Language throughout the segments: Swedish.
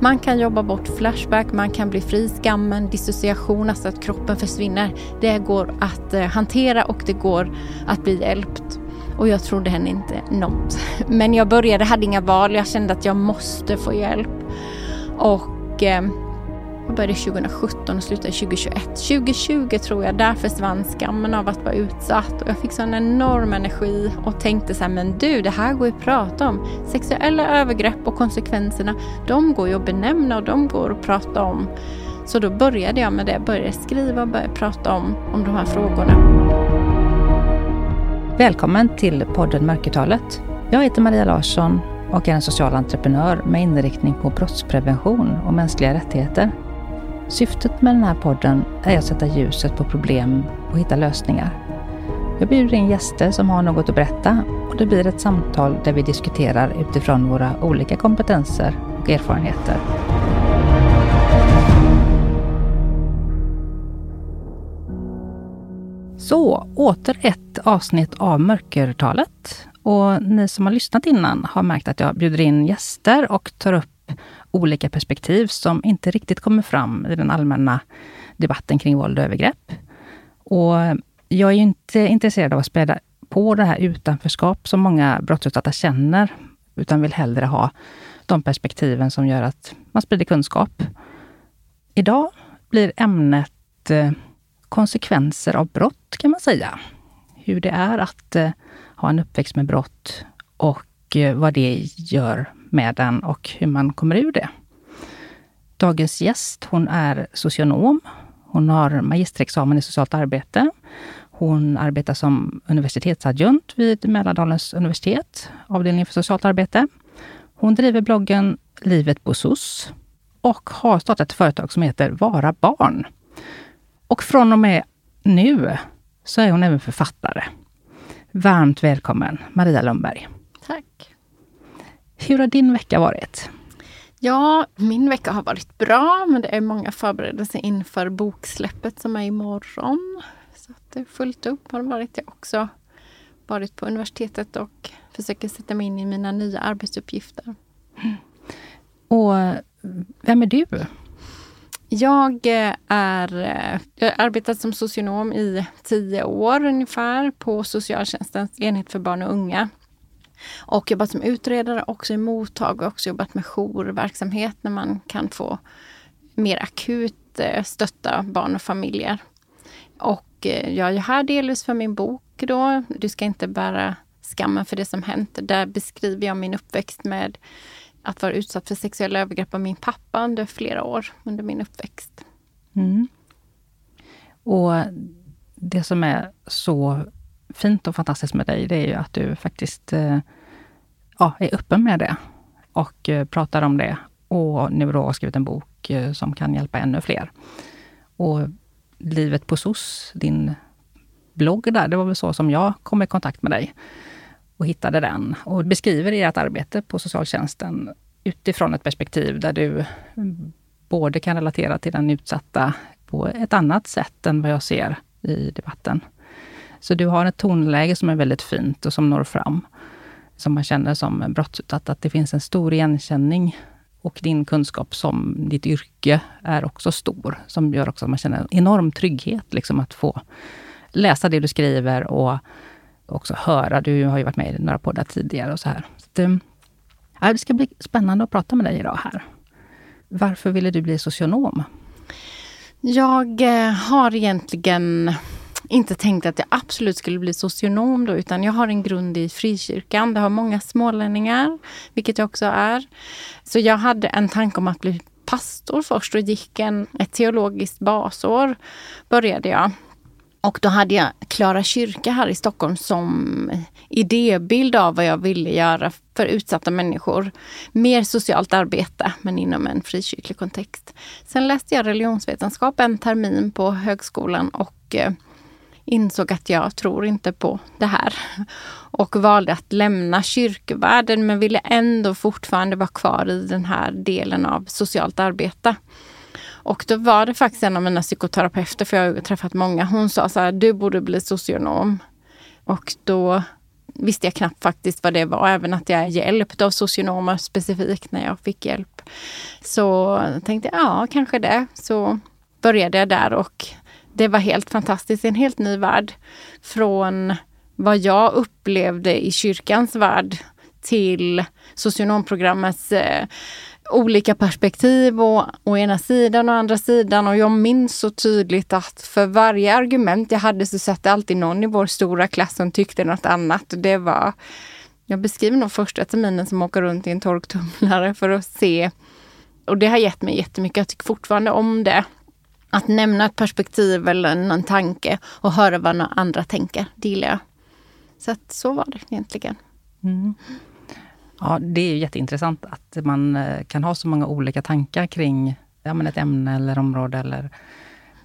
Man kan jobba bort flashback, man kan bli fri skammen, dissociation, alltså att kroppen försvinner. Det går att eh, hantera och det går att bli hjälpt. Och jag trodde henne inte något. Men jag började, hade inga val, jag kände att jag måste få hjälp. Och eh, jag började 2017 och slutade 2021. 2020 tror jag, där försvann skammen av att vara utsatt. Och jag fick sån enorm energi och tänkte så här, men du, det här går ju att prata om. Sexuella övergrepp och konsekvenserna, de går ju att benämna och de går att prata om. Så då började jag med det, började skriva och började prata om, om de här frågorna. Välkommen till podden Mörkertalet. Jag heter Maria Larsson och är en social entreprenör med inriktning på brottsprevention och mänskliga rättigheter. Syftet med den här podden är att sätta ljuset på problem och hitta lösningar. Jag bjuder in gäster som har något att berätta och det blir ett samtal där vi diskuterar utifrån våra olika kompetenser och erfarenheter. Så, åter ett avsnitt av Mörkertalet. Och ni som har lyssnat innan har märkt att jag bjuder in gäster och tar upp olika perspektiv som inte riktigt kommer fram i den allmänna debatten kring våld och övergrepp. Och jag är ju inte intresserad av att späda på det här utanförskap som många brottsutsatta känner, utan vill hellre ha de perspektiven som gör att man sprider kunskap. Idag blir ämnet eh, konsekvenser av brott, kan man säga. Hur det är att eh, ha en uppväxt med brott och eh, vad det gör med den och hur man kommer ur det. Dagens gäst, hon är socionom. Hon har magisterexamen i socialt arbete. Hon arbetar som universitetsadjunkt vid Mälardalens universitet, avdelningen för socialt arbete. Hon driver bloggen Livet på SOS och har startat ett företag som heter Vara Barn. Och från och med nu så är hon även författare. Varmt välkommen Maria Lundberg. Tack. Hur har din vecka varit? Ja, min vecka har varit bra, men det är många förberedelser inför boksläppet som är imorgon. Så att det är fullt upp har det varit. Jag också varit på universitetet och försöker sätta mig in i mina nya arbetsuppgifter. Och vem är du? Jag är, jag har arbetat som socionom i tio år ungefär på socialtjänstens enhet för barn och unga. Och jobbat som utredare också i mottag och också jobbat med jourverksamhet när man kan få mer akut eh, stötta barn och familjer. Och eh, jag är här delvis för min bok då, Du ska inte bära skammen för det som hänt. Där beskriver jag min uppväxt med att vara utsatt för sexuella övergrepp av min pappa under flera år under min uppväxt. Mm. Och det som är så fint och fantastiskt med dig, det är ju att du faktiskt eh, ja, är öppen med det och eh, pratar om det. Och nu då har skrivit en bok eh, som kan hjälpa ännu fler. Och Livet på SOS, din blogg där, det var väl så som jag kom i kontakt med dig och hittade den. Och beskriver ert arbete på socialtjänsten utifrån ett perspektiv där du mm, både kan relatera till den utsatta på ett annat sätt än vad jag ser i debatten. Så du har ett tonläge som är väldigt fint och som når fram. Som man känner som brottsutsatt, att det finns en stor igenkänning. Och din kunskap som ditt yrke är också stor, som gör också att man känner en enorm trygghet, liksom att få läsa det du skriver och också höra. Du har ju varit med i några poddar tidigare och så här. Så det, eh, ja, det ska bli spännande att prata med dig idag här. Varför ville du bli socionom? Jag eh, har egentligen inte tänkt att jag absolut skulle bli socionom då, utan jag har en grund i frikyrkan. Det har många smålänningar, vilket jag också är. Så jag hade en tanke om att bli pastor först och gick en, ett teologiskt basår. Började jag. Och då hade jag Klara kyrka här i Stockholm som idébild av vad jag ville göra för utsatta människor. Mer socialt arbete, men inom en frikyrklig kontext. Sen läste jag religionsvetenskap en termin på högskolan och eh, insåg att jag tror inte på det här. Och valde att lämna kyrkvärlden men ville ändå fortfarande vara kvar i den här delen av socialt arbete. Och då var det faktiskt en av mina psykoterapeuter, för jag har träffat många, hon sa så här, du borde bli socionom. Och då visste jag knappt faktiskt vad det var, även att jag är hjälpt av socionomer specifikt när jag fick hjälp. Så tänkte jag, ja, kanske det. Så började jag där och det var helt fantastiskt, en helt ny värld. Från vad jag upplevde i kyrkans värld till socionomprogrammets eh, olika perspektiv och å ena sidan och andra sidan. Och jag minns så tydligt att för varje argument jag hade så satt det alltid någon i vår stora klass som tyckte något annat. Det var, jag beskriver nog första terminen som åker runt i en torktumlare för att se. Och det har gett mig jättemycket. Jag tycker fortfarande om det. Att nämna ett perspektiv eller en tanke och höra vad andra tänker, det gillar jag. Så att så var det egentligen. Mm. Ja, det är jätteintressant att man eh, kan ha så många olika tankar kring ja, men ett ämne eller område eller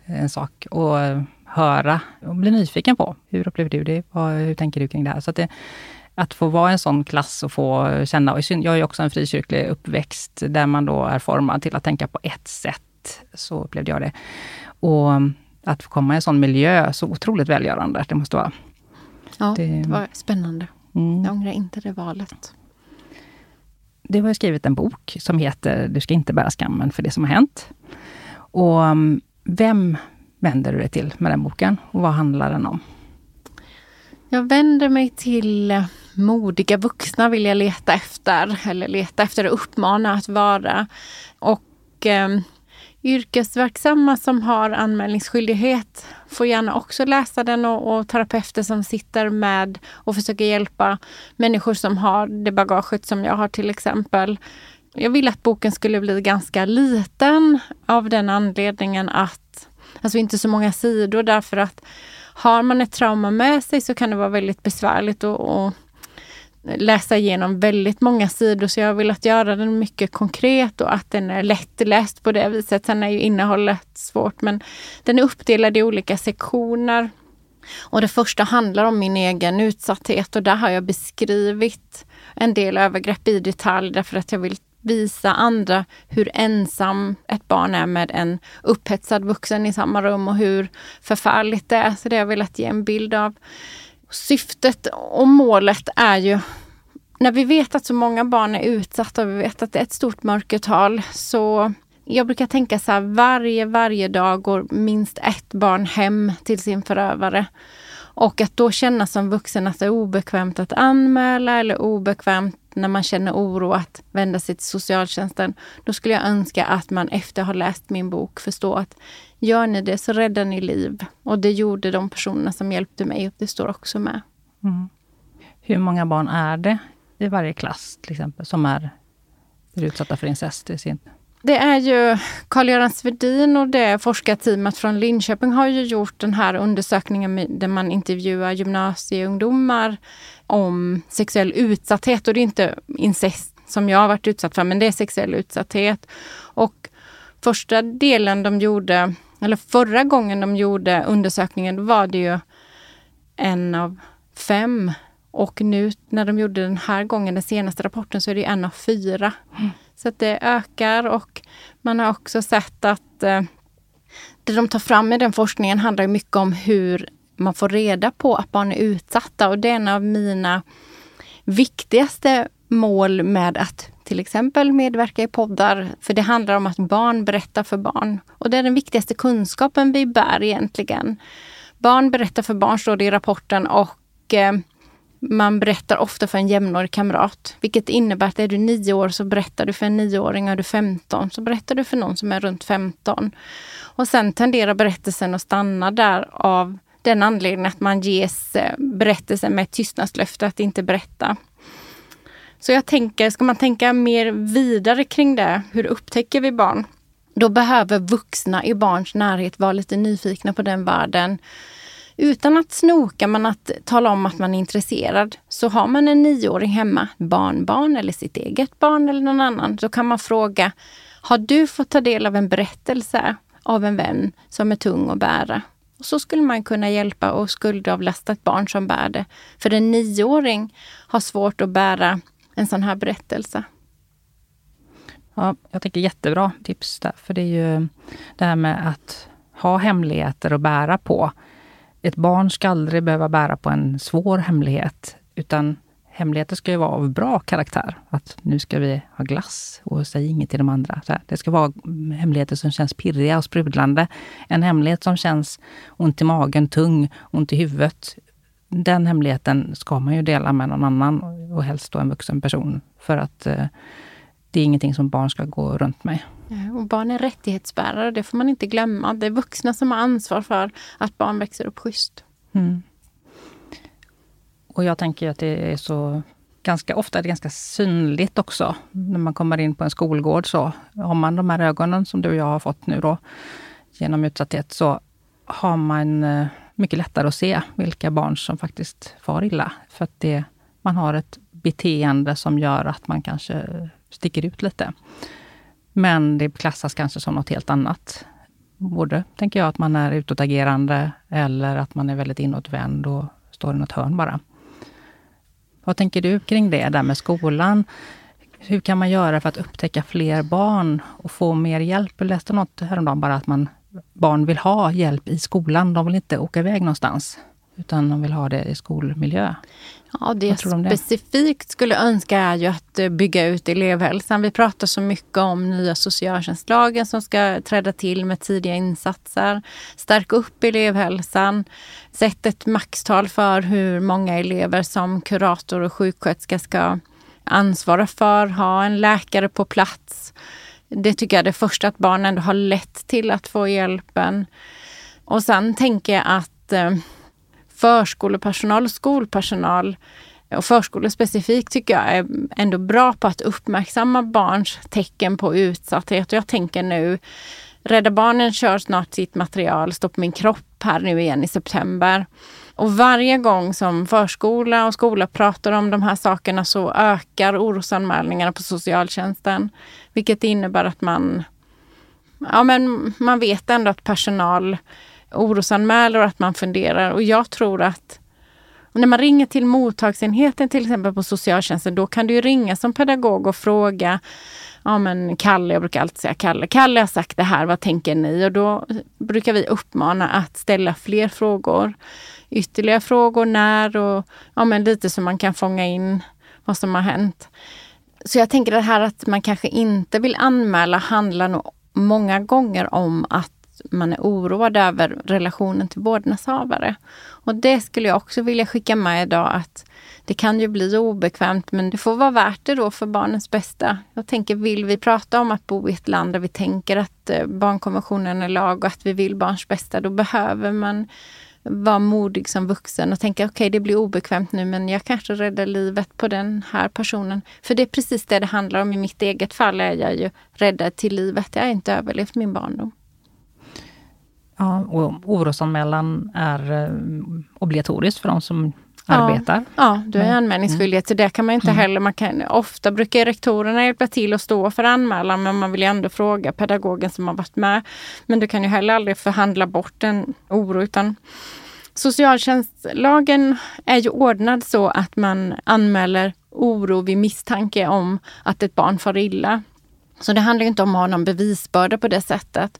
eh, en sak. Och eh, höra och bli nyfiken på. Hur upplever du det? Hur tänker du kring det här? Så att, det, att få vara en sån klass och få känna, och jag är också en frikyrklig uppväxt där man då är formad till att tänka på ett sätt. Så upplevde jag det. Och att få komma i en sån miljö, så otroligt välgörande det måste vara. Ja, det, det var spännande. Mm. Jag ångrar inte det valet du har skrivit en bok som heter Du ska inte bära skammen för det som har hänt. Och um, vem vänder du dig till med den boken och vad handlar den om? Jag vänder mig till modiga vuxna vill jag leta efter, eller leta efter och uppmana att vara. Och eh, yrkesverksamma som har anmälningsskyldighet får gärna också läsa den och, och terapeuter som sitter med och försöker hjälpa människor som har det bagaget som jag har till exempel. Jag ville att boken skulle bli ganska liten av den anledningen att, alltså inte så många sidor därför att har man ett trauma med sig så kan det vara väldigt besvärligt att läsa igenom väldigt många sidor så jag har velat göra den mycket konkret och att den är lättläst på det viset. Sen är ju innehållet svårt men den är uppdelad i olika sektioner. Och det första handlar om min egen utsatthet och där har jag beskrivit en del övergrepp i detalj därför att jag vill visa andra hur ensam ett barn är med en upphetsad vuxen i samma rum och hur förfärligt det är. Så det har jag velat ge en bild av. Syftet och målet är ju när vi vet att så många barn är utsatta och vi vet att det är ett stort mörkertal så jag brukar tänka så här, varje, varje dag går minst ett barn hem till sin förövare. Och att då känna som vuxen att det är obekvämt att anmäla eller obekvämt när man känner oro att vända sig till socialtjänsten. Då skulle jag önska att man efter att ha läst min bok förstår att gör ni det så räddar ni liv. Och det gjorde de personerna som hjälpte mig. Det står också med. Mm. Hur många barn är det i varje klass till exempel som är utsatta för incest? I sin... Det är ju Carl-Göran Svedin och det forskarteamet från Linköping har ju gjort den här undersökningen där man intervjuar gymnasieungdomar om sexuell utsatthet. Och det är inte incest som jag har varit utsatt för, men det är sexuell utsatthet. Och första delen de gjorde, eller förra gången de gjorde undersökningen, var det ju en av fem. Och nu när de gjorde den här gången, den senaste rapporten, så är det en av fyra. Mm. Så att det ökar och man har också sett att eh, det de tar fram i den forskningen handlar mycket om hur man får reda på att barn är utsatta. Och det är en av mina viktigaste mål med att till exempel medverka i poddar. För det handlar om att barn berättar för barn. Och det är den viktigaste kunskapen vi bär egentligen. Barn berättar för barn, står det i rapporten. Och eh, man berättar ofta för en jämnårig kamrat. Vilket innebär att är du nio år så berättar du för en nioåring. Är du 15 så berättar du för någon som är runt 15. Och sen tenderar berättelsen att stanna där av den anledningen att man ges eh, berättelsen med ett tystnadslöfte att inte berätta. Så jag tänker, ska man tänka mer vidare kring det, hur upptäcker vi barn? Då behöver vuxna i barns närhet vara lite nyfikna på den världen. Utan att snoka, men att tala om att man är intresserad. Så har man en nioåring hemma, barnbarn eller sitt eget barn eller någon annan, så kan man fråga Har du fått ta del av en berättelse av en vän som är tung att bära? Och så skulle man kunna hjälpa och skuldavlasta ett barn som bär det. För en nioåring har svårt att bära en sån här berättelse. Ja, jag tycker jättebra tips där. För det är ju det här med att ha hemligheter att bära på. Ett barn ska aldrig behöva bära på en svår hemlighet. Utan hemligheter ska ju vara av bra karaktär. Att nu ska vi ha glass och säg inget till de andra. Så det ska vara hemligheter som känns pirriga och sprudlande. En hemlighet som känns ont i magen, tung, ont i huvudet. Den hemligheten ska man ju dela med någon annan och helst då en vuxen person. För att eh, det är ingenting som barn ska gå runt med. Och barn är rättighetsbärare, det får man inte glömma. Det är vuxna som har ansvar för att barn växer upp schysst. Mm. Och jag tänker att det är så ganska ofta är det ganska synligt också. När man kommer in på en skolgård så har man de här ögonen som du och jag har fått nu då genom utsatthet så har man eh, mycket lättare att se vilka barn som faktiskt far illa. För att det, man har ett beteende som gör att man kanske sticker ut lite. Men det klassas kanske som något helt annat. Både, tänker jag, att man är utåtagerande eller att man är väldigt inåtvänd och står i något hörn bara. Vad tänker du kring det där med skolan? Hur kan man göra för att upptäcka fler barn och få mer hjälp? Jag läste något häromdagen bara att man, barn vill ha hjälp i skolan. De vill inte åka iväg någonstans, utan de vill ha det i skolmiljö. Ja, det jag specifikt det? skulle önska är ju att eh, bygga ut elevhälsan. Vi pratar så mycket om nya socialtjänstlagen som ska träda till med tidiga insatser. Stärka upp elevhälsan. Sätt ett maxtal för hur många elever som kurator och sjuksköterska ska ansvara för. Ha en läkare på plats. Det tycker jag är det första, att barnen ändå har lätt till att få hjälpen. Och sen tänker jag att eh, förskolepersonal och skolpersonal och förskolor specifikt tycker jag är ändå bra på att uppmärksamma barns tecken på utsatthet. Och jag tänker nu, Rädda Barnen kör snart sitt material Stopp min kropp här nu igen i september. Och varje gång som förskola och skola pratar om de här sakerna så ökar orosanmälningarna på socialtjänsten. Vilket innebär att man, ja men man vet ändå att personal orosanmäler och att man funderar. Och jag tror att när man ringer till mottagsenheten till exempel på socialtjänsten, då kan du ju ringa som pedagog och fråga Ja men Kalle, jag brukar alltid säga Kalle, Kalle har sagt det här, vad tänker ni? Och då brukar vi uppmana att ställa fler frågor. Ytterligare frågor när och ja men lite så man kan fånga in vad som har hänt. Så jag tänker det här att man kanske inte vill anmäla handlar nog många gånger om att man är oroad över relationen till vårdnadshavare. Och det skulle jag också vilja skicka med idag att det kan ju bli obekvämt men det får vara värt det då för barnens bästa. Jag tänker, vill vi prata om att bo i ett land där vi tänker att eh, barnkonventionen är lag och att vi vill barns bästa, då behöver man vara modig som vuxen och tänka okej, okay, det blir obekvämt nu men jag kanske räddar livet på den här personen. För det är precis det det handlar om. I mitt eget fall är jag ju räddad till livet. Jag har inte överlevt min barndom. Ja, och orosanmälan är eh, obligatorisk för de som ja, arbetar. Ja, du är anmälningsskyldighet. Så det kan man inte mm. heller. Man kan, ofta brukar rektorerna hjälpa till att stå för anmälan men man vill ändå fråga pedagogen som har varit med. Men du kan ju heller aldrig förhandla bort en oro utan Socialtjänstlagen är ju ordnad så att man anmäler oro vid misstanke om att ett barn far illa. Så det handlar inte om att ha någon bevisbörda på det sättet.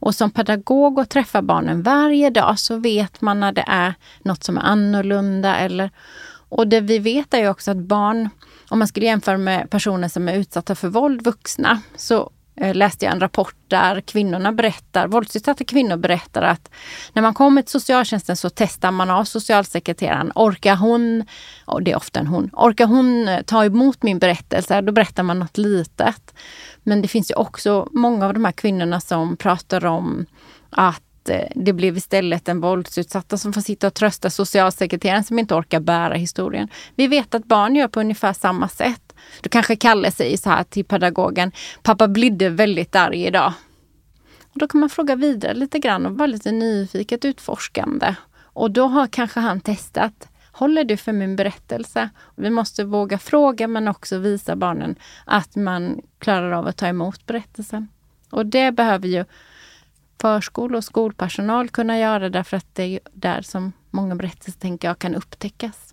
Och som pedagog och träffar barnen varje dag så vet man när det är något som är annorlunda. Eller, och det vi vet är ju också att barn, om man skulle jämföra med personer som är utsatta för våld, vuxna, så Eh, läste jag en rapport där kvinnorna berättar, våldsutsatta kvinnor berättar att när man kommer till socialtjänsten så testar man av socialsekreteraren. Orkar hon, och det är ofta en hon, orkar hon eh, ta emot min berättelse? Då berättar man något litet. Men det finns ju också många av de här kvinnorna som pratar om att eh, det blev istället en våldsutsatta som får sitta och trösta socialsekreteraren som inte orkar bära historien. Vi vet att barn gör på ungefär samma sätt. Då kanske Kalle säger så här till pedagogen, pappa blidde väldigt arg idag. Och då kan man fråga vidare lite grann och vara lite nyfiket utforskande. Och då har kanske han testat, håller du för min berättelse? Vi måste våga fråga men också visa barnen att man klarar av att ta emot berättelsen. Och det behöver ju förskol och skolpersonal kunna göra därför att det är där som många berättelser tänker jag kan upptäckas.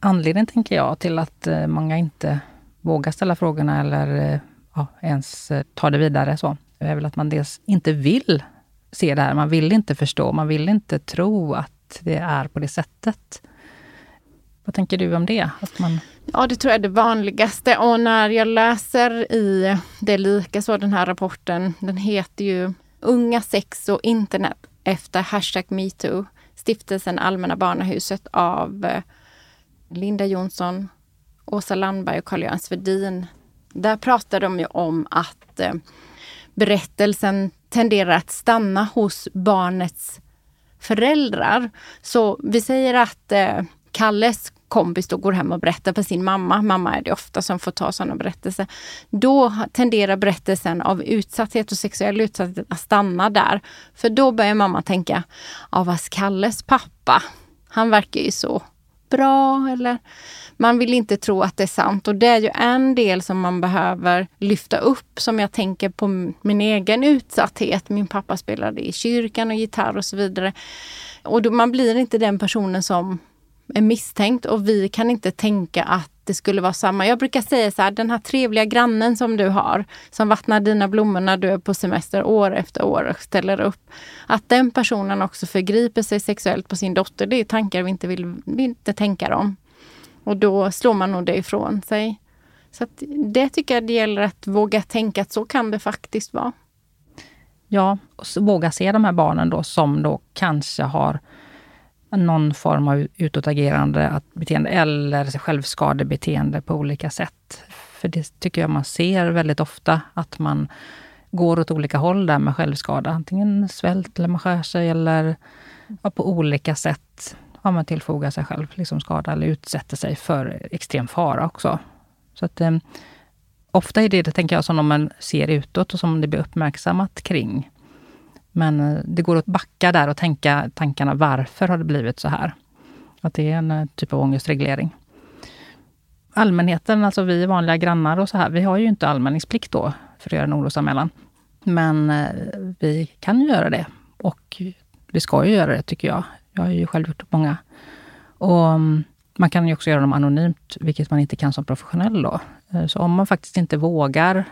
Anledningen tänker jag till att eh, många inte vågar ställa frågorna eller eh, ja, ens eh, ta det vidare så, är väl att man dels inte vill se det här. Man vill inte förstå, man vill inte tro att det är på det sättet. Vad tänker du om det? Att man... Ja, det tror jag är det vanligaste. Och när jag läser i det lika så den här rapporten, den heter ju Unga, sex och internet efter hashtag metoo. Stiftelsen Allmänna Barnahuset av eh, Linda Jonsson, Åsa Landberg och Carl-Göran Svedin. Där pratar de ju om att eh, berättelsen tenderar att stanna hos barnets föräldrar. Så vi säger att eh, Kalles kompis då går hem och berättar för sin mamma, mamma är det ofta som får ta sådana berättelser. Då tenderar berättelsen av utsatthet och sexuell utsatthet att stanna där. För då börjar mamma tänka, ja vad Kalles pappa, han verkar ju så bra eller man vill inte tro att det är sant och det är ju en del som man behöver lyfta upp som jag tänker på min egen utsatthet. Min pappa spelade i kyrkan och gitarr och så vidare. Och då, man blir inte den personen som är misstänkt och vi kan inte tänka att det skulle vara samma. Jag brukar säga så här, den här trevliga grannen som du har, som vattnar dina blommor när du är på semester år efter år och ställer upp. Att den personen också förgriper sig sexuellt på sin dotter, det är tankar vi inte vill, vi inte tänka om. Och då slår man nog det ifrån sig. Så det tycker jag det gäller att våga tänka att så kan det faktiskt vara. Ja, och våga se de här barnen då som då kanske har någon form av utåtagerande beteende eller självskadebeteende på olika sätt. För det tycker jag man ser väldigt ofta, att man går åt olika håll där med självskada. Antingen svält eller man skär sig eller ja, på olika sätt ja, man tillfogar sig själv liksom skada eller utsätter sig för extrem fara också. Så att, eh, ofta är det, det, tänker jag, som man ser utåt och som det blir uppmärksammat kring. Men eh, det går att backa där och tänka tankarna, varför har det blivit så här? Att det är en eh, typ av ångestreglering. Allmänheten, alltså vi vanliga grannar och så här, vi har ju inte anmälningsplikt då för att göra en orosanmälan. Men eh, vi kan ju göra det och vi ska ju göra det tycker jag. Jag har ju själv gjort många. Och mm, man kan ju också göra dem anonymt, vilket man inte kan som professionell då. Så om man faktiskt inte vågar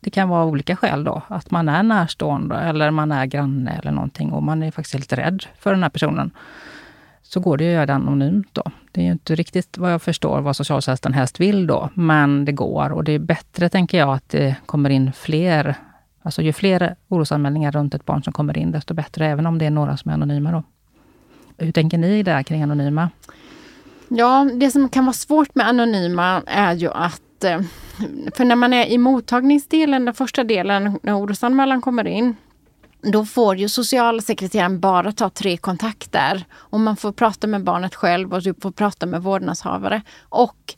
det kan vara olika skäl då. Att man är närstående eller man är granne eller någonting och man är faktiskt lite rädd för den här personen. Så går det att göra det anonymt då. Det är ju inte riktigt vad jag förstår vad socialtjänsten helst vill då. Men det går och det är bättre, tänker jag, att det kommer in fler. Alltså ju fler orosanmälningar runt ett barn som kommer in, desto bättre. Även om det är några som är anonyma då. Hur tänker ni där kring anonyma? Ja, det som kan vara svårt med anonyma är ju att att, eh, för när man är i mottagningsdelen, den första delen, när orosanmälan kommer in, då får ju socialsekreteraren bara ta tre kontakter. Och man får prata med barnet själv och du får prata med vårdnadshavare. Och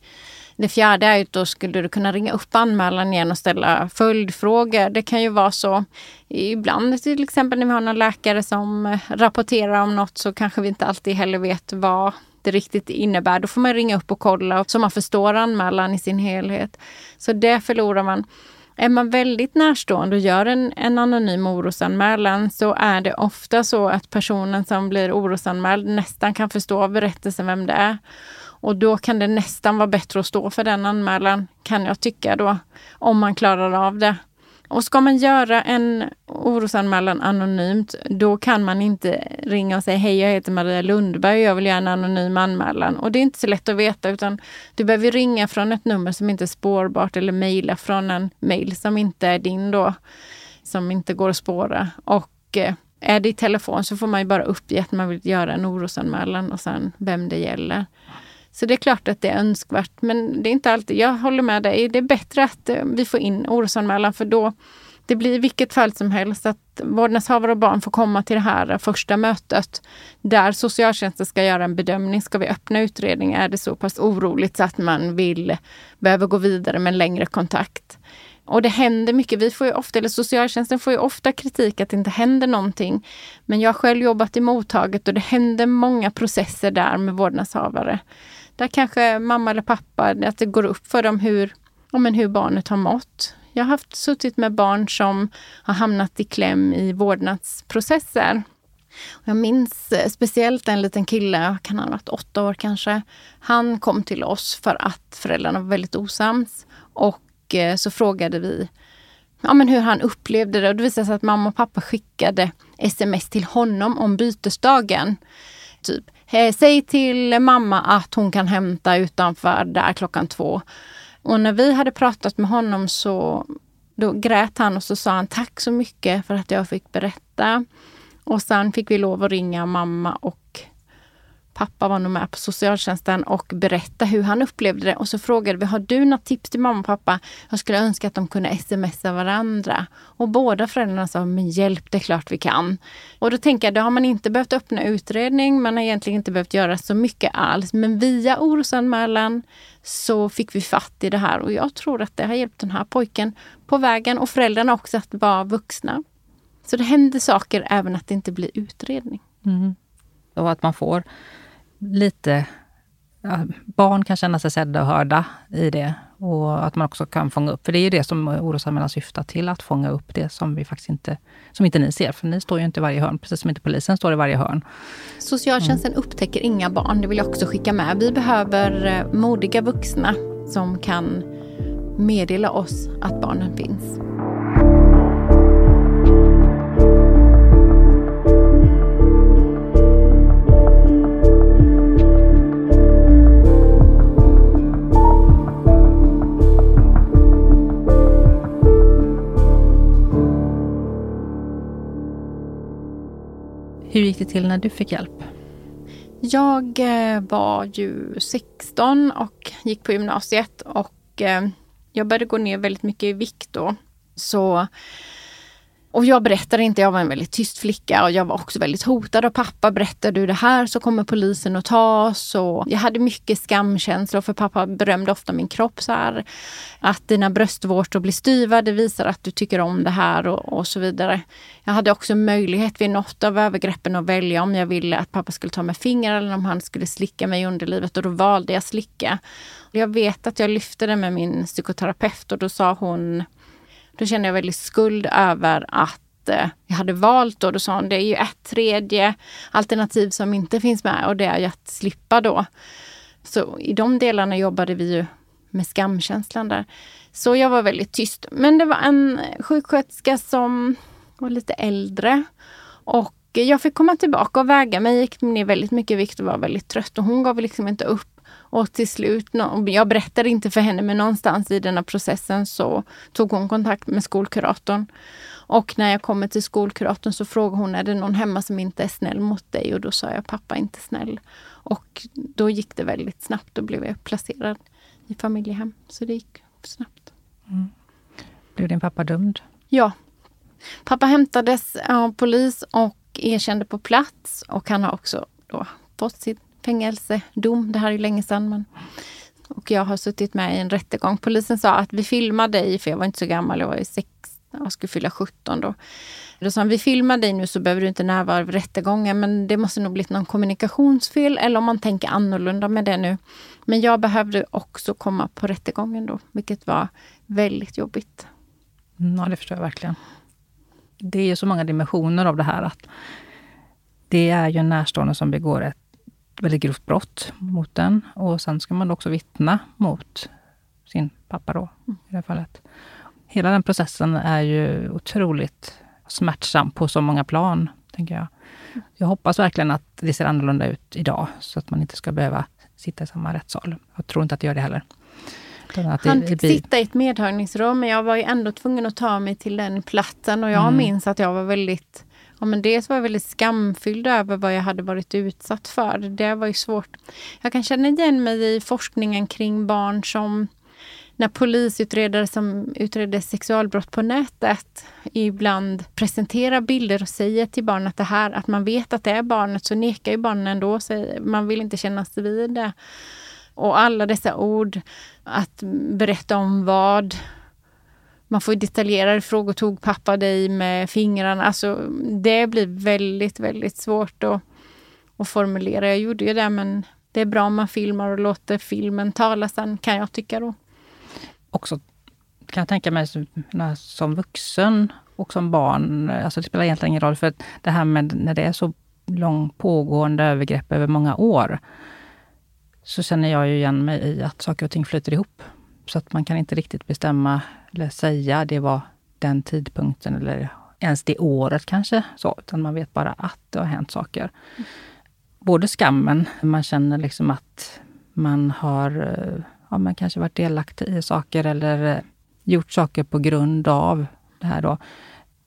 det fjärde är att då skulle du kunna ringa upp anmälan igen och ställa följdfrågor. Det kan ju vara så ibland till exempel när vi har någon läkare som rapporterar om något så kanske vi inte alltid heller vet vad inte riktigt innebär. Då får man ringa upp och kolla så man förstår anmälan i sin helhet. Så det förlorar man. Är man väldigt närstående och gör en, en anonym orosanmälan så är det ofta så att personen som blir orosanmäld nästan kan förstå av berättelsen vem det är. Och då kan det nästan vara bättre att stå för den anmälan, kan jag tycka då, om man klarar av det. Och ska man göra en orosanmälan anonymt, då kan man inte ringa och säga hej, jag heter Maria Lundberg och jag vill göra en anonym anmälan. Och det är inte så lätt att veta utan du behöver ringa från ett nummer som inte är spårbart eller mejla från en mejl som inte är din då, som inte går att spåra. Och eh, är det i telefon så får man ju bara uppge att man vill göra en orosanmälan och sen vem det gäller. Så det är klart att det är önskvärt, men det är inte alltid. Jag håller med dig. Det är bättre att eh, vi får in orosanmälan för då det blir i vilket fall som helst att vårdnadshavare och barn får komma till det här första mötet där socialtjänsten ska göra en bedömning. Ska vi öppna utredningen? Är det så pass oroligt så att man vill behöver gå vidare med en längre kontakt? Och det händer mycket. Vi får ju ofta, eller socialtjänsten får ju ofta kritik att det inte händer någonting. Men jag har själv jobbat i mottaget och det händer många processer där med vårdnadshavare. Där kanske mamma eller pappa, att det går upp för dem hur, ja, men hur barnet har mått. Jag har haft suttit med barn som har hamnat i kläm i vårdnadsprocesser. Jag minns eh, speciellt en liten kille, kan han ha varit åtta år kanske. Han kom till oss för att föräldrarna var väldigt osams. Och eh, så frågade vi ja, men hur han upplevde det. Och det visade sig att mamma och pappa skickade sms till honom om bytesdagen. Typ, Eh, säg till mamma att hon kan hämta utanför där klockan två. Och när vi hade pratat med honom så då grät han och så sa han tack så mycket för att jag fick berätta. Och sen fick vi lov att ringa mamma och pappa var nog med på socialtjänsten och berätta hur han upplevde det. Och så frågade vi, har du något tips till mamma och pappa? Jag skulle önska att de kunde smsa varandra. Och båda föräldrarna sa, men hjälp, det är klart vi kan. Och då tänker jag, då har man inte behövt öppna utredning, man har egentligen inte behövt göra så mycket alls. Men via orosanmälan så fick vi fatt i det här och jag tror att det har hjälpt den här pojken på vägen och föräldrarna också att vara vuxna. Så det händer saker även att det inte blir utredning. Mm. Och att man får lite... Ja, barn kan känna sig sedda och hörda i det. Och att man också kan fånga upp, för det är ju det som orosanmälan syftar till, att fånga upp det som vi faktiskt inte, som inte ni ser. För ni står ju inte i varje hörn, precis som inte polisen står i varje hörn. Socialtjänsten mm. upptäcker inga barn, det vill jag också skicka med. Vi behöver eh, modiga vuxna som kan meddela oss att barnen finns. Hur gick det till när du fick hjälp? Jag eh, var ju 16 och gick på gymnasiet och eh, jag började gå ner väldigt mycket i vikt då. Så och jag berättade inte, jag var en väldigt tyst flicka och jag var också väldigt hotad av pappa. Berättar du det här så kommer polisen att ta oss. Och jag hade mycket skamkänslor för pappa berömde ofta min kropp så här. Att dina bröstvårtor blir styva, det visar att du tycker om det här och, och så vidare. Jag hade också möjlighet vid något av övergreppen att välja om jag ville att pappa skulle ta med fingrar eller om han skulle slicka mig i underlivet och då valde jag slicka. Jag vet att jag lyfte det med min psykoterapeut och då sa hon då kände jag väldigt skuld över att eh, jag hade valt och då sa hon det är ju ett tredje alternativ som inte finns med och det är ju att slippa då. Så i de delarna jobbade vi ju med skamkänslan där. Så jag var väldigt tyst. Men det var en sjuksköterska som var lite äldre och jag fick komma tillbaka och väga mig, gick ner väldigt mycket vikt och var väldigt trött och hon gav liksom inte upp. Och till slut, jag berättade inte för henne, men någonstans i den här processen så tog hon kontakt med skolkuratorn. Och när jag kommer till skolkuratorn så frågar hon, är det någon hemma som inte är snäll mot dig? Och då sa jag, pappa är inte snäll. Och då gick det väldigt snabbt. Då blev jag placerad i familjehem. Så det gick snabbt. Mm. Blev din pappa dömd? Ja. Pappa hämtades av polis och erkände på plats. Och han har också då fått sitt fängelsedom. Det här är ju länge sedan. Men, och jag har suttit med i en rättegång. Polisen sa att vi filmar dig, för jag var inte så gammal, jag var ju sex, jag skulle fylla 17 då. Då sa han, vi filmar dig nu så behöver du inte närvara vid rättegången men det måste nog blivit någon kommunikationsfel eller om man tänker annorlunda med det nu. Men jag behövde också komma på rättegången då, vilket var väldigt jobbigt. Mm, ja, det förstår jag verkligen. Det är ju så många dimensioner av det här. att Det är ju en närstående som begår ett väldigt grovt brott mot den. Och sen ska man också vittna mot sin pappa då, i det här fallet. Hela den processen är ju otroligt smärtsam på så många plan, tänker jag. Jag hoppas verkligen att det ser annorlunda ut idag, så att man inte ska behöva sitta i samma rättssal. Jag tror inte att det gör det heller. Han fick sitta i ett medhörningsrum, men jag var ju ändå tvungen att ta mig till den platsen och jag mm. minns att jag var väldigt Ja, men dels var jag väldigt skamfylld över vad jag hade varit utsatt för. Det var ju svårt. Jag kan känna igen mig i forskningen kring barn som när polisutredare som utreder sexualbrott på nätet ibland presenterar bilder och säger till barnet det här, att man vet att det är barnet, så nekar ju barnen ändå. Man vill inte kännas vid det. Och alla dessa ord, att berätta om vad, man får detaljerade frågor. Tog pappa dig med fingrarna? Alltså, det blir väldigt, väldigt svårt att, att formulera. Jag gjorde ju det, men det är bra om man filmar och låter filmen tala sen, kan jag tycka då. Också kan jag tänka mig som vuxen och som barn, alltså det spelar egentligen ingen roll, för det här med när det är så långt pågående övergrepp över många år, så känner jag ju igen mig i att saker och ting flyter ihop. Så att man kan inte riktigt bestämma eller säga det var den tidpunkten eller ens det året kanske. Så, utan man vet bara att det har hänt saker. både skammen, man känner liksom att man har eh, ja, man kanske varit delaktig i saker eller eh, gjort saker på grund av det här. Då.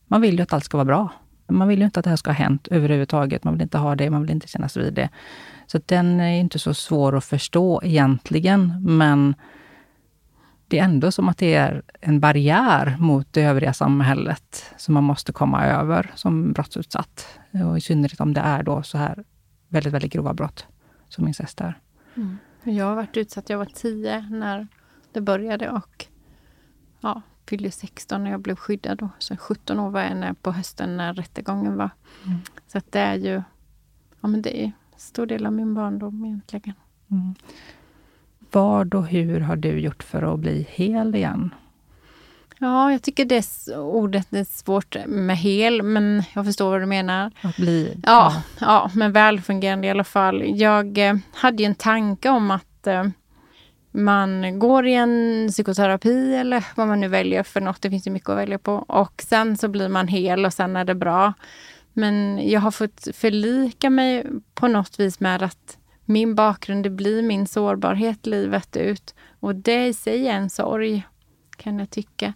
Man vill ju att allt ska vara bra. Man vill ju inte att det här ska ha hänt överhuvudtaget. Man vill inte ha det, man vill inte kännas vid det. Så den är inte så svår att förstå egentligen, men det är ändå som att det är en barriär mot det övriga samhället som man måste komma över som brottsutsatt. Och I synnerhet om det är då så här väldigt, väldigt grova brott som incest är. Mm. Jag har varit utsatt, jag var tio när det började och ja, fyllde 16 när jag blev skyddad. Då. Så 17 år var jag på hösten när rättegången var. Mm. Så att det är ju ja, men det är en stor del av min barndom egentligen. Mm. Vad och hur har du gjort för att bli hel igen? Ja, jag tycker det ordet är svårt med hel, men jag förstår vad du menar. Att bli... Ja, ja, ja men välfungerande i alla fall. Jag eh, hade ju en tanke om att eh, man går i en psykoterapi eller vad man nu väljer för något. Det finns ju mycket att välja på. Och sen så blir man hel och sen är det bra. Men jag har fått förlika mig på något vis med att min bakgrund, det blir min sårbarhet livet ut. Och det i sig är en sorg, kan jag tycka.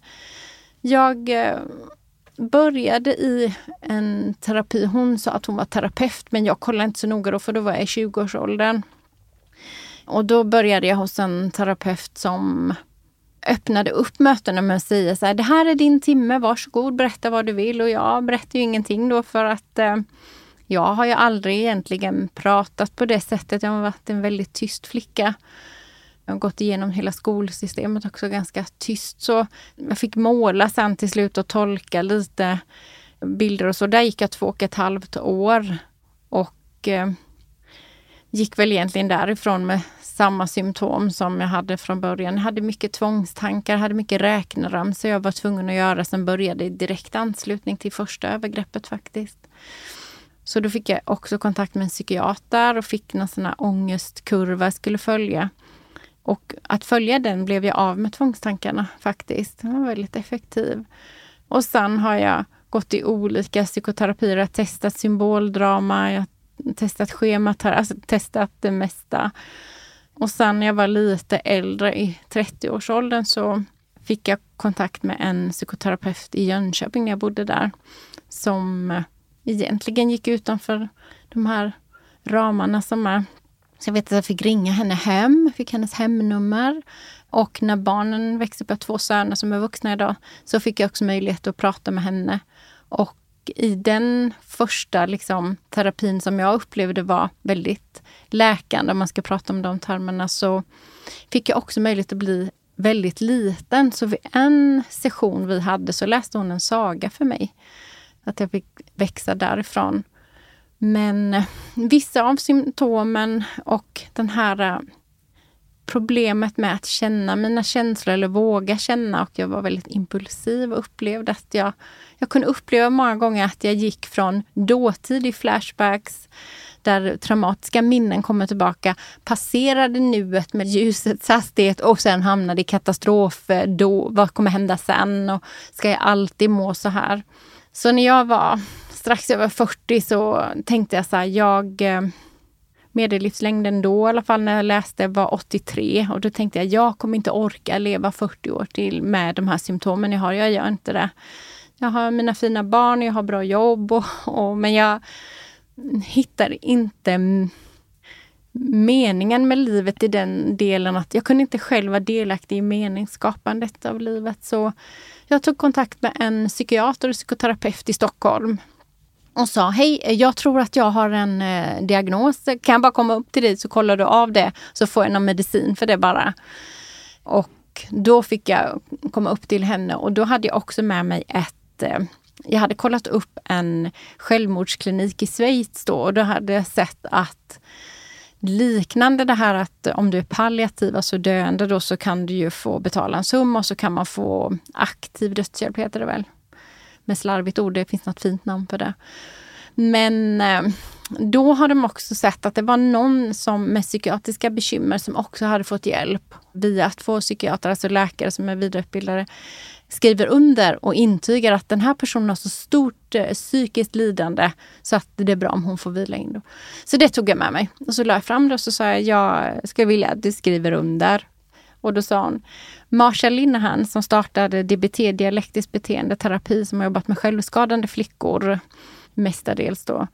Jag eh, började i en terapi. Hon sa att hon var terapeut, men jag kollade inte så noga då, för då var jag i 20-årsåldern. Och då började jag hos en terapeut som öppnade upp mötena med att säga så här, det här är din timme, varsågod, berätta vad du vill. Och jag berättade ju ingenting då för att eh, jag har ju aldrig egentligen pratat på det sättet. Jag har varit en väldigt tyst flicka. Jag har gått igenom hela skolsystemet också ganska tyst. Så jag fick måla sen till slut och tolka lite bilder och så. Där gick jag två och ett halvt år. Och eh, gick väl egentligen därifrån med samma symptom som jag hade från början. Jag hade mycket tvångstankar, hade mycket räkneramsor jag var tvungen att göra som började i direkt anslutning till första övergreppet faktiskt. Så då fick jag också kontakt med en psykiater och fick någon sån här ångestkurva jag skulle följa. Och att följa den blev jag av med tvångstankarna faktiskt. Den var väldigt effektiv. Och sen har jag gått i olika psykoterapier, jag har testat symboldrama, jag har testat schemat, alltså testat det mesta. Och sen när jag var lite äldre, i 30-årsåldern, så fick jag kontakt med en psykoterapeut i Jönköping när jag bodde där. Som egentligen gick utanför de här ramarna som är. Så jag vet att jag fick ringa henne hem, fick hennes hemnummer. Och när barnen växte upp, jag har två söner som är vuxna idag, så fick jag också möjlighet att prata med henne. Och i den första liksom, terapin som jag upplevde var väldigt läkande, om man ska prata om de termerna, så fick jag också möjlighet att bli väldigt liten. Så vid en session vi hade så läste hon en saga för mig. Att jag fick växa därifrån. Men eh, vissa av symptomen och den här eh, problemet med att känna mina känslor eller våga känna och jag var väldigt impulsiv och upplevde att jag, jag kunde uppleva många gånger att jag gick från dåtid i flashbacks där traumatiska minnen kommer tillbaka, passerade nuet med ljusets hastighet och sen hamnade i katastrof. Eh, då, vad kommer hända sen? Och ska jag alltid må så här? Så när jag var strax över 40 så tänkte jag så här, jag eh, medellivslängden då i alla fall när jag läste var 83 och då tänkte jag jag kommer inte orka leva 40 år till med de här symptomen jag har. Jag gör inte det. Jag har mina fina barn, jag har bra jobb och, och men jag hittar inte meningen med livet i den delen att jag kunde inte själv vara delaktig i meningsskapandet av livet. Så jag tog kontakt med en psykiater och psykoterapeut i Stockholm och sa hej, jag tror att jag har en eh, diagnos. Kan jag bara komma upp till dig så kollar du av det så får jag någon medicin för det bara. Och då fick jag komma upp till henne och då hade jag också med mig ett eh, jag hade kollat upp en självmordsklinik i Schweiz då och då hade jag sett att liknande det här att om du är palliativ, alltså döende, då så kan du ju få betala en summa och så kan man få aktiv dödshjälp, heter det väl. Med slarvigt ord, det finns något fint namn för det. Men eh, då har de också sett att det var någon som med psykiatriska bekymmer som också hade fått hjälp via två psykiatrer, alltså läkare som är vidareutbildade, skriver under och intygar att den här personen har så stort eh, psykiskt lidande så att det är bra om hon får vila in. Då. Så det tog jag med mig. Och så la jag fram det och så sa jag, jag skulle vilja att du skriver under. Och då sa hon, Marsha Linehan som startade DBT, dialektisk beteendeterapi, som har jobbat med självskadande flickor, mestadels då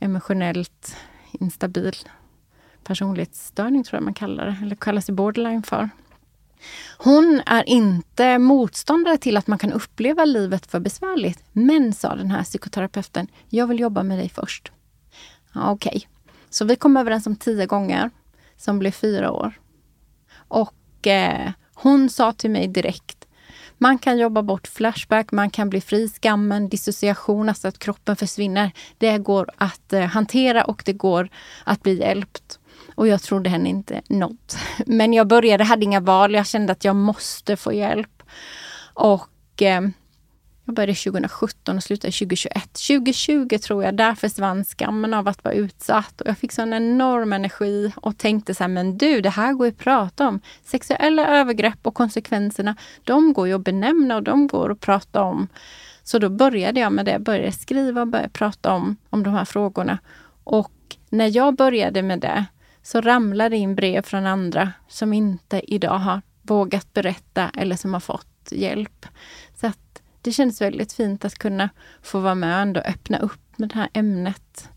emotionellt instabil personlighetsstörning tror jag man kallar det, eller kallas det borderline för. Hon är inte motståndare till att man kan uppleva livet för besvärligt. Men, sa den här psykoterapeuten, jag vill jobba med dig först. Ja, Okej. Okay. Så vi kom överens om tio gånger, som blev fyra år. Och eh, hon sa till mig direkt, man kan jobba bort flashback, man kan bli fri skammen, dissociation, alltså att kroppen försvinner. Det går att eh, hantera och det går att bli hjälpt. Och jag trodde henne inte något. Men jag började, hade inga val. Jag kände att jag måste få hjälp. Och eh, jag började 2017 och slutade 2021. 2020 tror jag, där försvann skammen av att vara utsatt. Och jag fick sån enorm energi och tänkte så här, men du, det här går ju att prata om. Sexuella övergrepp och konsekvenserna, de går ju att benämna och de går att prata om. Så då började jag med det, började skriva och började prata om, om de här frågorna. Och när jag började med det så ramlar det in brev från andra som inte idag har vågat berätta eller som har fått hjälp. Så att det känns väldigt fint att kunna få vara med och ändå öppna upp med det här ämnet.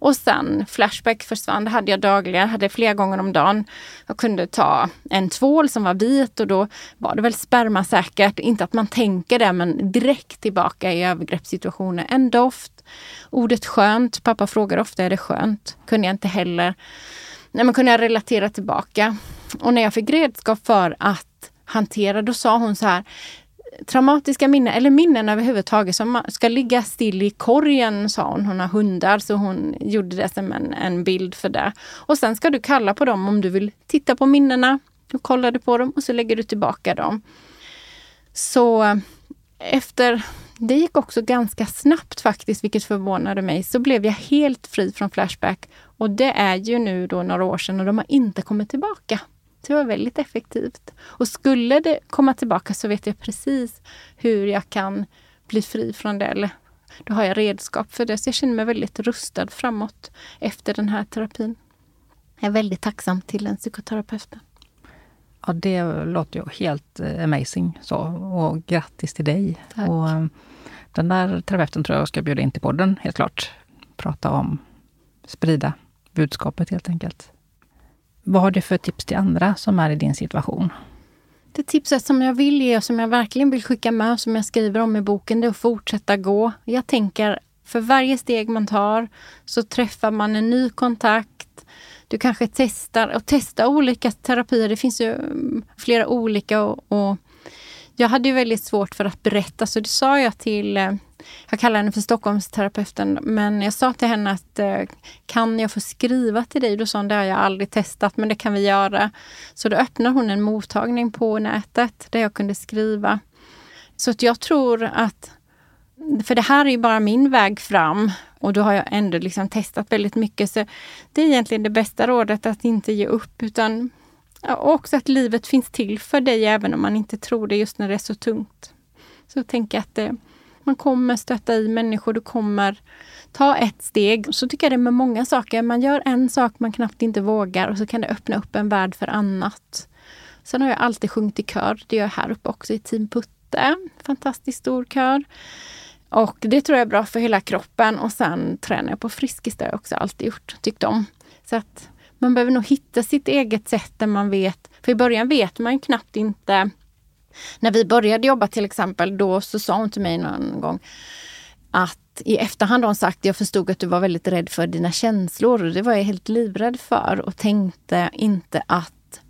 Och sen Flashback försvann, det hade jag dagligen, hade flera gånger om dagen. Jag kunde ta en tvål som var vit och då var det väl spermasäkert. Inte att man tänker det, men direkt tillbaka i övergreppssituationer. En doft, ordet skönt. Pappa frågar ofta, är det skönt? Kunde jag inte heller nej, men kunde jag relatera tillbaka. Och när jag fick redskap för att hantera, då sa hon så här traumatiska minnen, eller minnen överhuvudtaget, som ska ligga still i korgen, sa hon. Hon har hundar, så hon gjorde det som en, en bild för det. Och sen ska du kalla på dem om du vill titta på minnena. Du kollar du på dem och så lägger du tillbaka dem. Så eh, efter, det gick också ganska snabbt faktiskt, vilket förvånade mig, så blev jag helt fri från Flashback och det är ju nu då några år sedan och de har inte kommit tillbaka. Det var väldigt effektivt. Och skulle det komma tillbaka så vet jag precis hur jag kan bli fri från det. Eller då har jag redskap för det. Så jag känner mig väldigt rustad framåt efter den här terapin. Jag är väldigt tacksam till den psykoterapeuten. Ja, det låter ju helt eh, amazing. Så. Och grattis till dig. Tack. Och eh, den där terapeuten tror jag ska bjuda in till podden, helt klart. Prata om, sprida budskapet helt enkelt. Vad har du för tips till andra som är i din situation? Det tipset som jag vill ge och som jag verkligen vill skicka med och som jag skriver om i boken, det är att fortsätta gå. Jag tänker, för varje steg man tar så träffar man en ny kontakt. Du kanske testar och testa olika terapier. Det finns ju mm, flera olika och, och jag hade ju väldigt svårt för att berätta, så det sa jag till eh, jag kallar henne för Stockholmsterapeuten, men jag sa till henne att eh, kan jag få skriva till dig? Då sa hon, det har jag aldrig testat, men det kan vi göra. Så då öppnade hon en mottagning på nätet där jag kunde skriva. Så att jag tror att, för det här är ju bara min väg fram och då har jag ändå liksom testat väldigt mycket. Så det är egentligen det bästa rådet, att inte ge upp, utan ja, också att livet finns till för dig även om man inte tror det just när det är så tungt. Så tänk att eh, man kommer stöta i människor, du kommer ta ett steg. Så tycker jag det är med många saker. Man gör en sak man knappt inte vågar och så kan det öppna upp en värld för annat. Sen har jag alltid sjungit i kör. Det gör jag här uppe också i Team Putte. Fantastiskt stor kör. Och det tror jag är bra för hela kroppen. Och sen tränar jag på Friskis, det har jag också alltid gjort, tyckt om. Så att man behöver nog hitta sitt eget sätt där man vet. För i början vet man ju knappt inte när vi började jobba till exempel, då så sa hon till mig någon gång att i efterhand har hon sagt, jag förstod att du var väldigt rädd för dina känslor. Det var jag helt livrädd för och tänkte inte att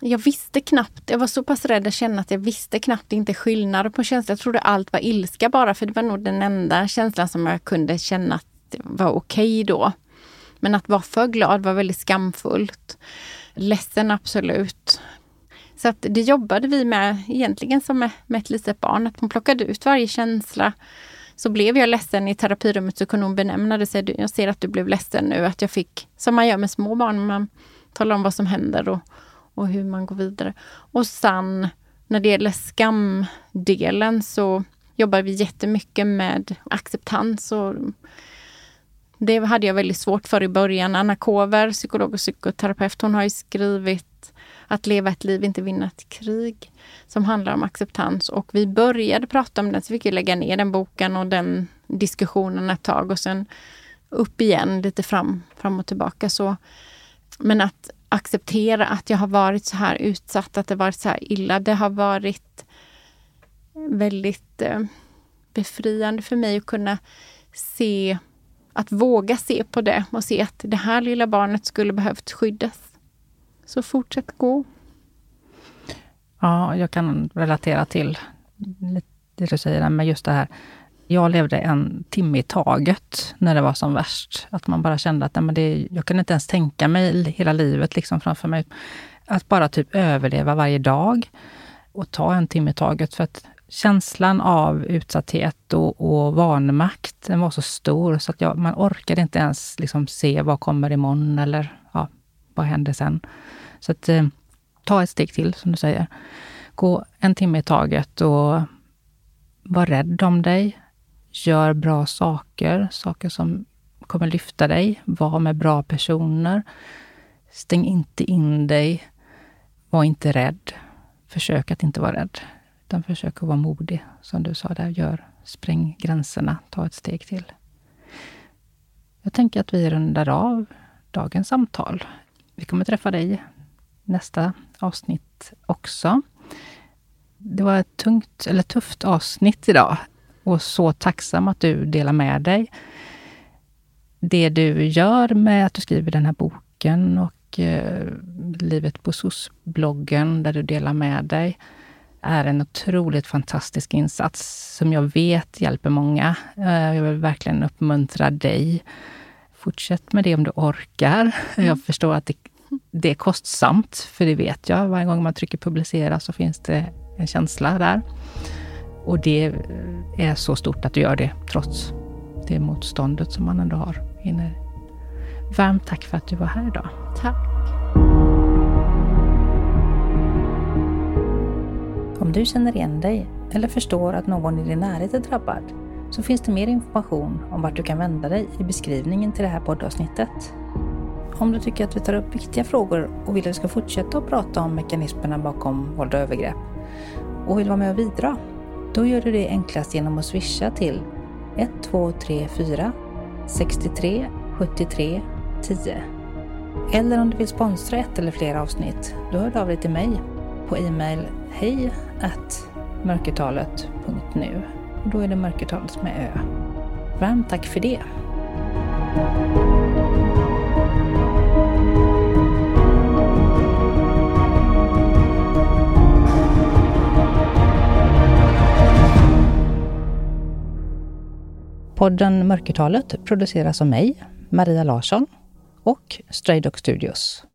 jag visste knappt, jag var så pass rädd att känna att jag visste knappt inte skillnad på känslor. Jag trodde allt var ilska bara, för det var nog den enda känslan som jag kunde känna att var okej okay då. Men att vara för glad var väldigt skamfullt. Ledsen absolut. Så att det jobbade vi med egentligen som med, med ett litet barn, att hon plockade ut varje känsla. så blev jag ledsen i terapirummet så kunde hon benämna det. Så jag ser att du blev ledsen nu. Att jag fick, som man gör med små barn, man talar om vad som händer och, och hur man går vidare. Och sen när det gäller skamdelen så jobbar vi jättemycket med acceptans. Och det hade jag väldigt svårt för i början. Anna Kover, psykolog och psykoterapeut, hon har ju skrivit Att leva ett liv, inte vinna ett krig, som handlar om acceptans. Och vi började prata om den, så fick vi lägga ner den boken och den diskussionen ett tag och sen upp igen, lite fram, fram och tillbaka. Så, men att acceptera att jag har varit så här utsatt, att det varit så här illa, det har varit väldigt eh, befriande för mig att kunna se, att våga se på det och se att det här lilla barnet skulle behövt skyddas. Så fortsätt gå. Ja, jag kan relatera till det du säger men just det här. Jag levde en timme i taget när det var som värst. Att man bara kände att nej, men det, jag kunde inte ens tänka mig hela livet liksom framför mig. Att bara typ överleva varje dag och ta en timme i taget. För att känslan av utsatthet och, och vanmakt, den var så stor så att jag, man orkade inte ens liksom se vad kommer imorgon eller ja, vad händer sen. Så att eh, ta ett steg till, som du säger. Gå en timme i taget och var rädd om dig. Gör bra saker, saker som kommer lyfta dig. Var med bra personer. Stäng inte in dig. Var inte rädd. Försök att inte vara rädd. Utan försök att vara modig. Som du sa där, gör, spräng gränserna, ta ett steg till. Jag tänker att vi rundar av dagens samtal. Vi kommer träffa dig nästa avsnitt också. Det var ett tungt, eller tufft avsnitt idag och så tacksam att du delar med dig. Det du gör med att du skriver den här boken och eh, Livet på SOS-bloggen där du delar med dig är en otroligt fantastisk insats som jag vet hjälper många. Eh, jag vill verkligen uppmuntra dig. Fortsätt med det om du orkar. Mm. Jag förstår att det, det, är kostsamt, för det vet jag. Varje gång man trycker publicera så finns det en känsla där. Och det är så stort att du gör det, trots det motståndet som man ändå har inne. Varmt tack för att du var här idag. Tack. Om du känner igen dig eller förstår att någon i din närhet är drabbad så finns det mer information om vart du kan vända dig i beskrivningen till det här poddavsnittet. Om du tycker att vi tar upp viktiga frågor och vill att vi ska fortsätta att prata om mekanismerna bakom våld och övergrepp och vill vara med och bidra, då gör du det enklast genom att swisha till 1234 63 73 10. Eller om du vill sponsra ett eller flera avsnitt, då hör du av dig till mig på e-mail hej mörkertalet.nu. Och då är det mörkertalet med ö. Varmt tack för det! Podden Mörkertalet produceras av mig, Maria Larsson och Stray Dog Studios.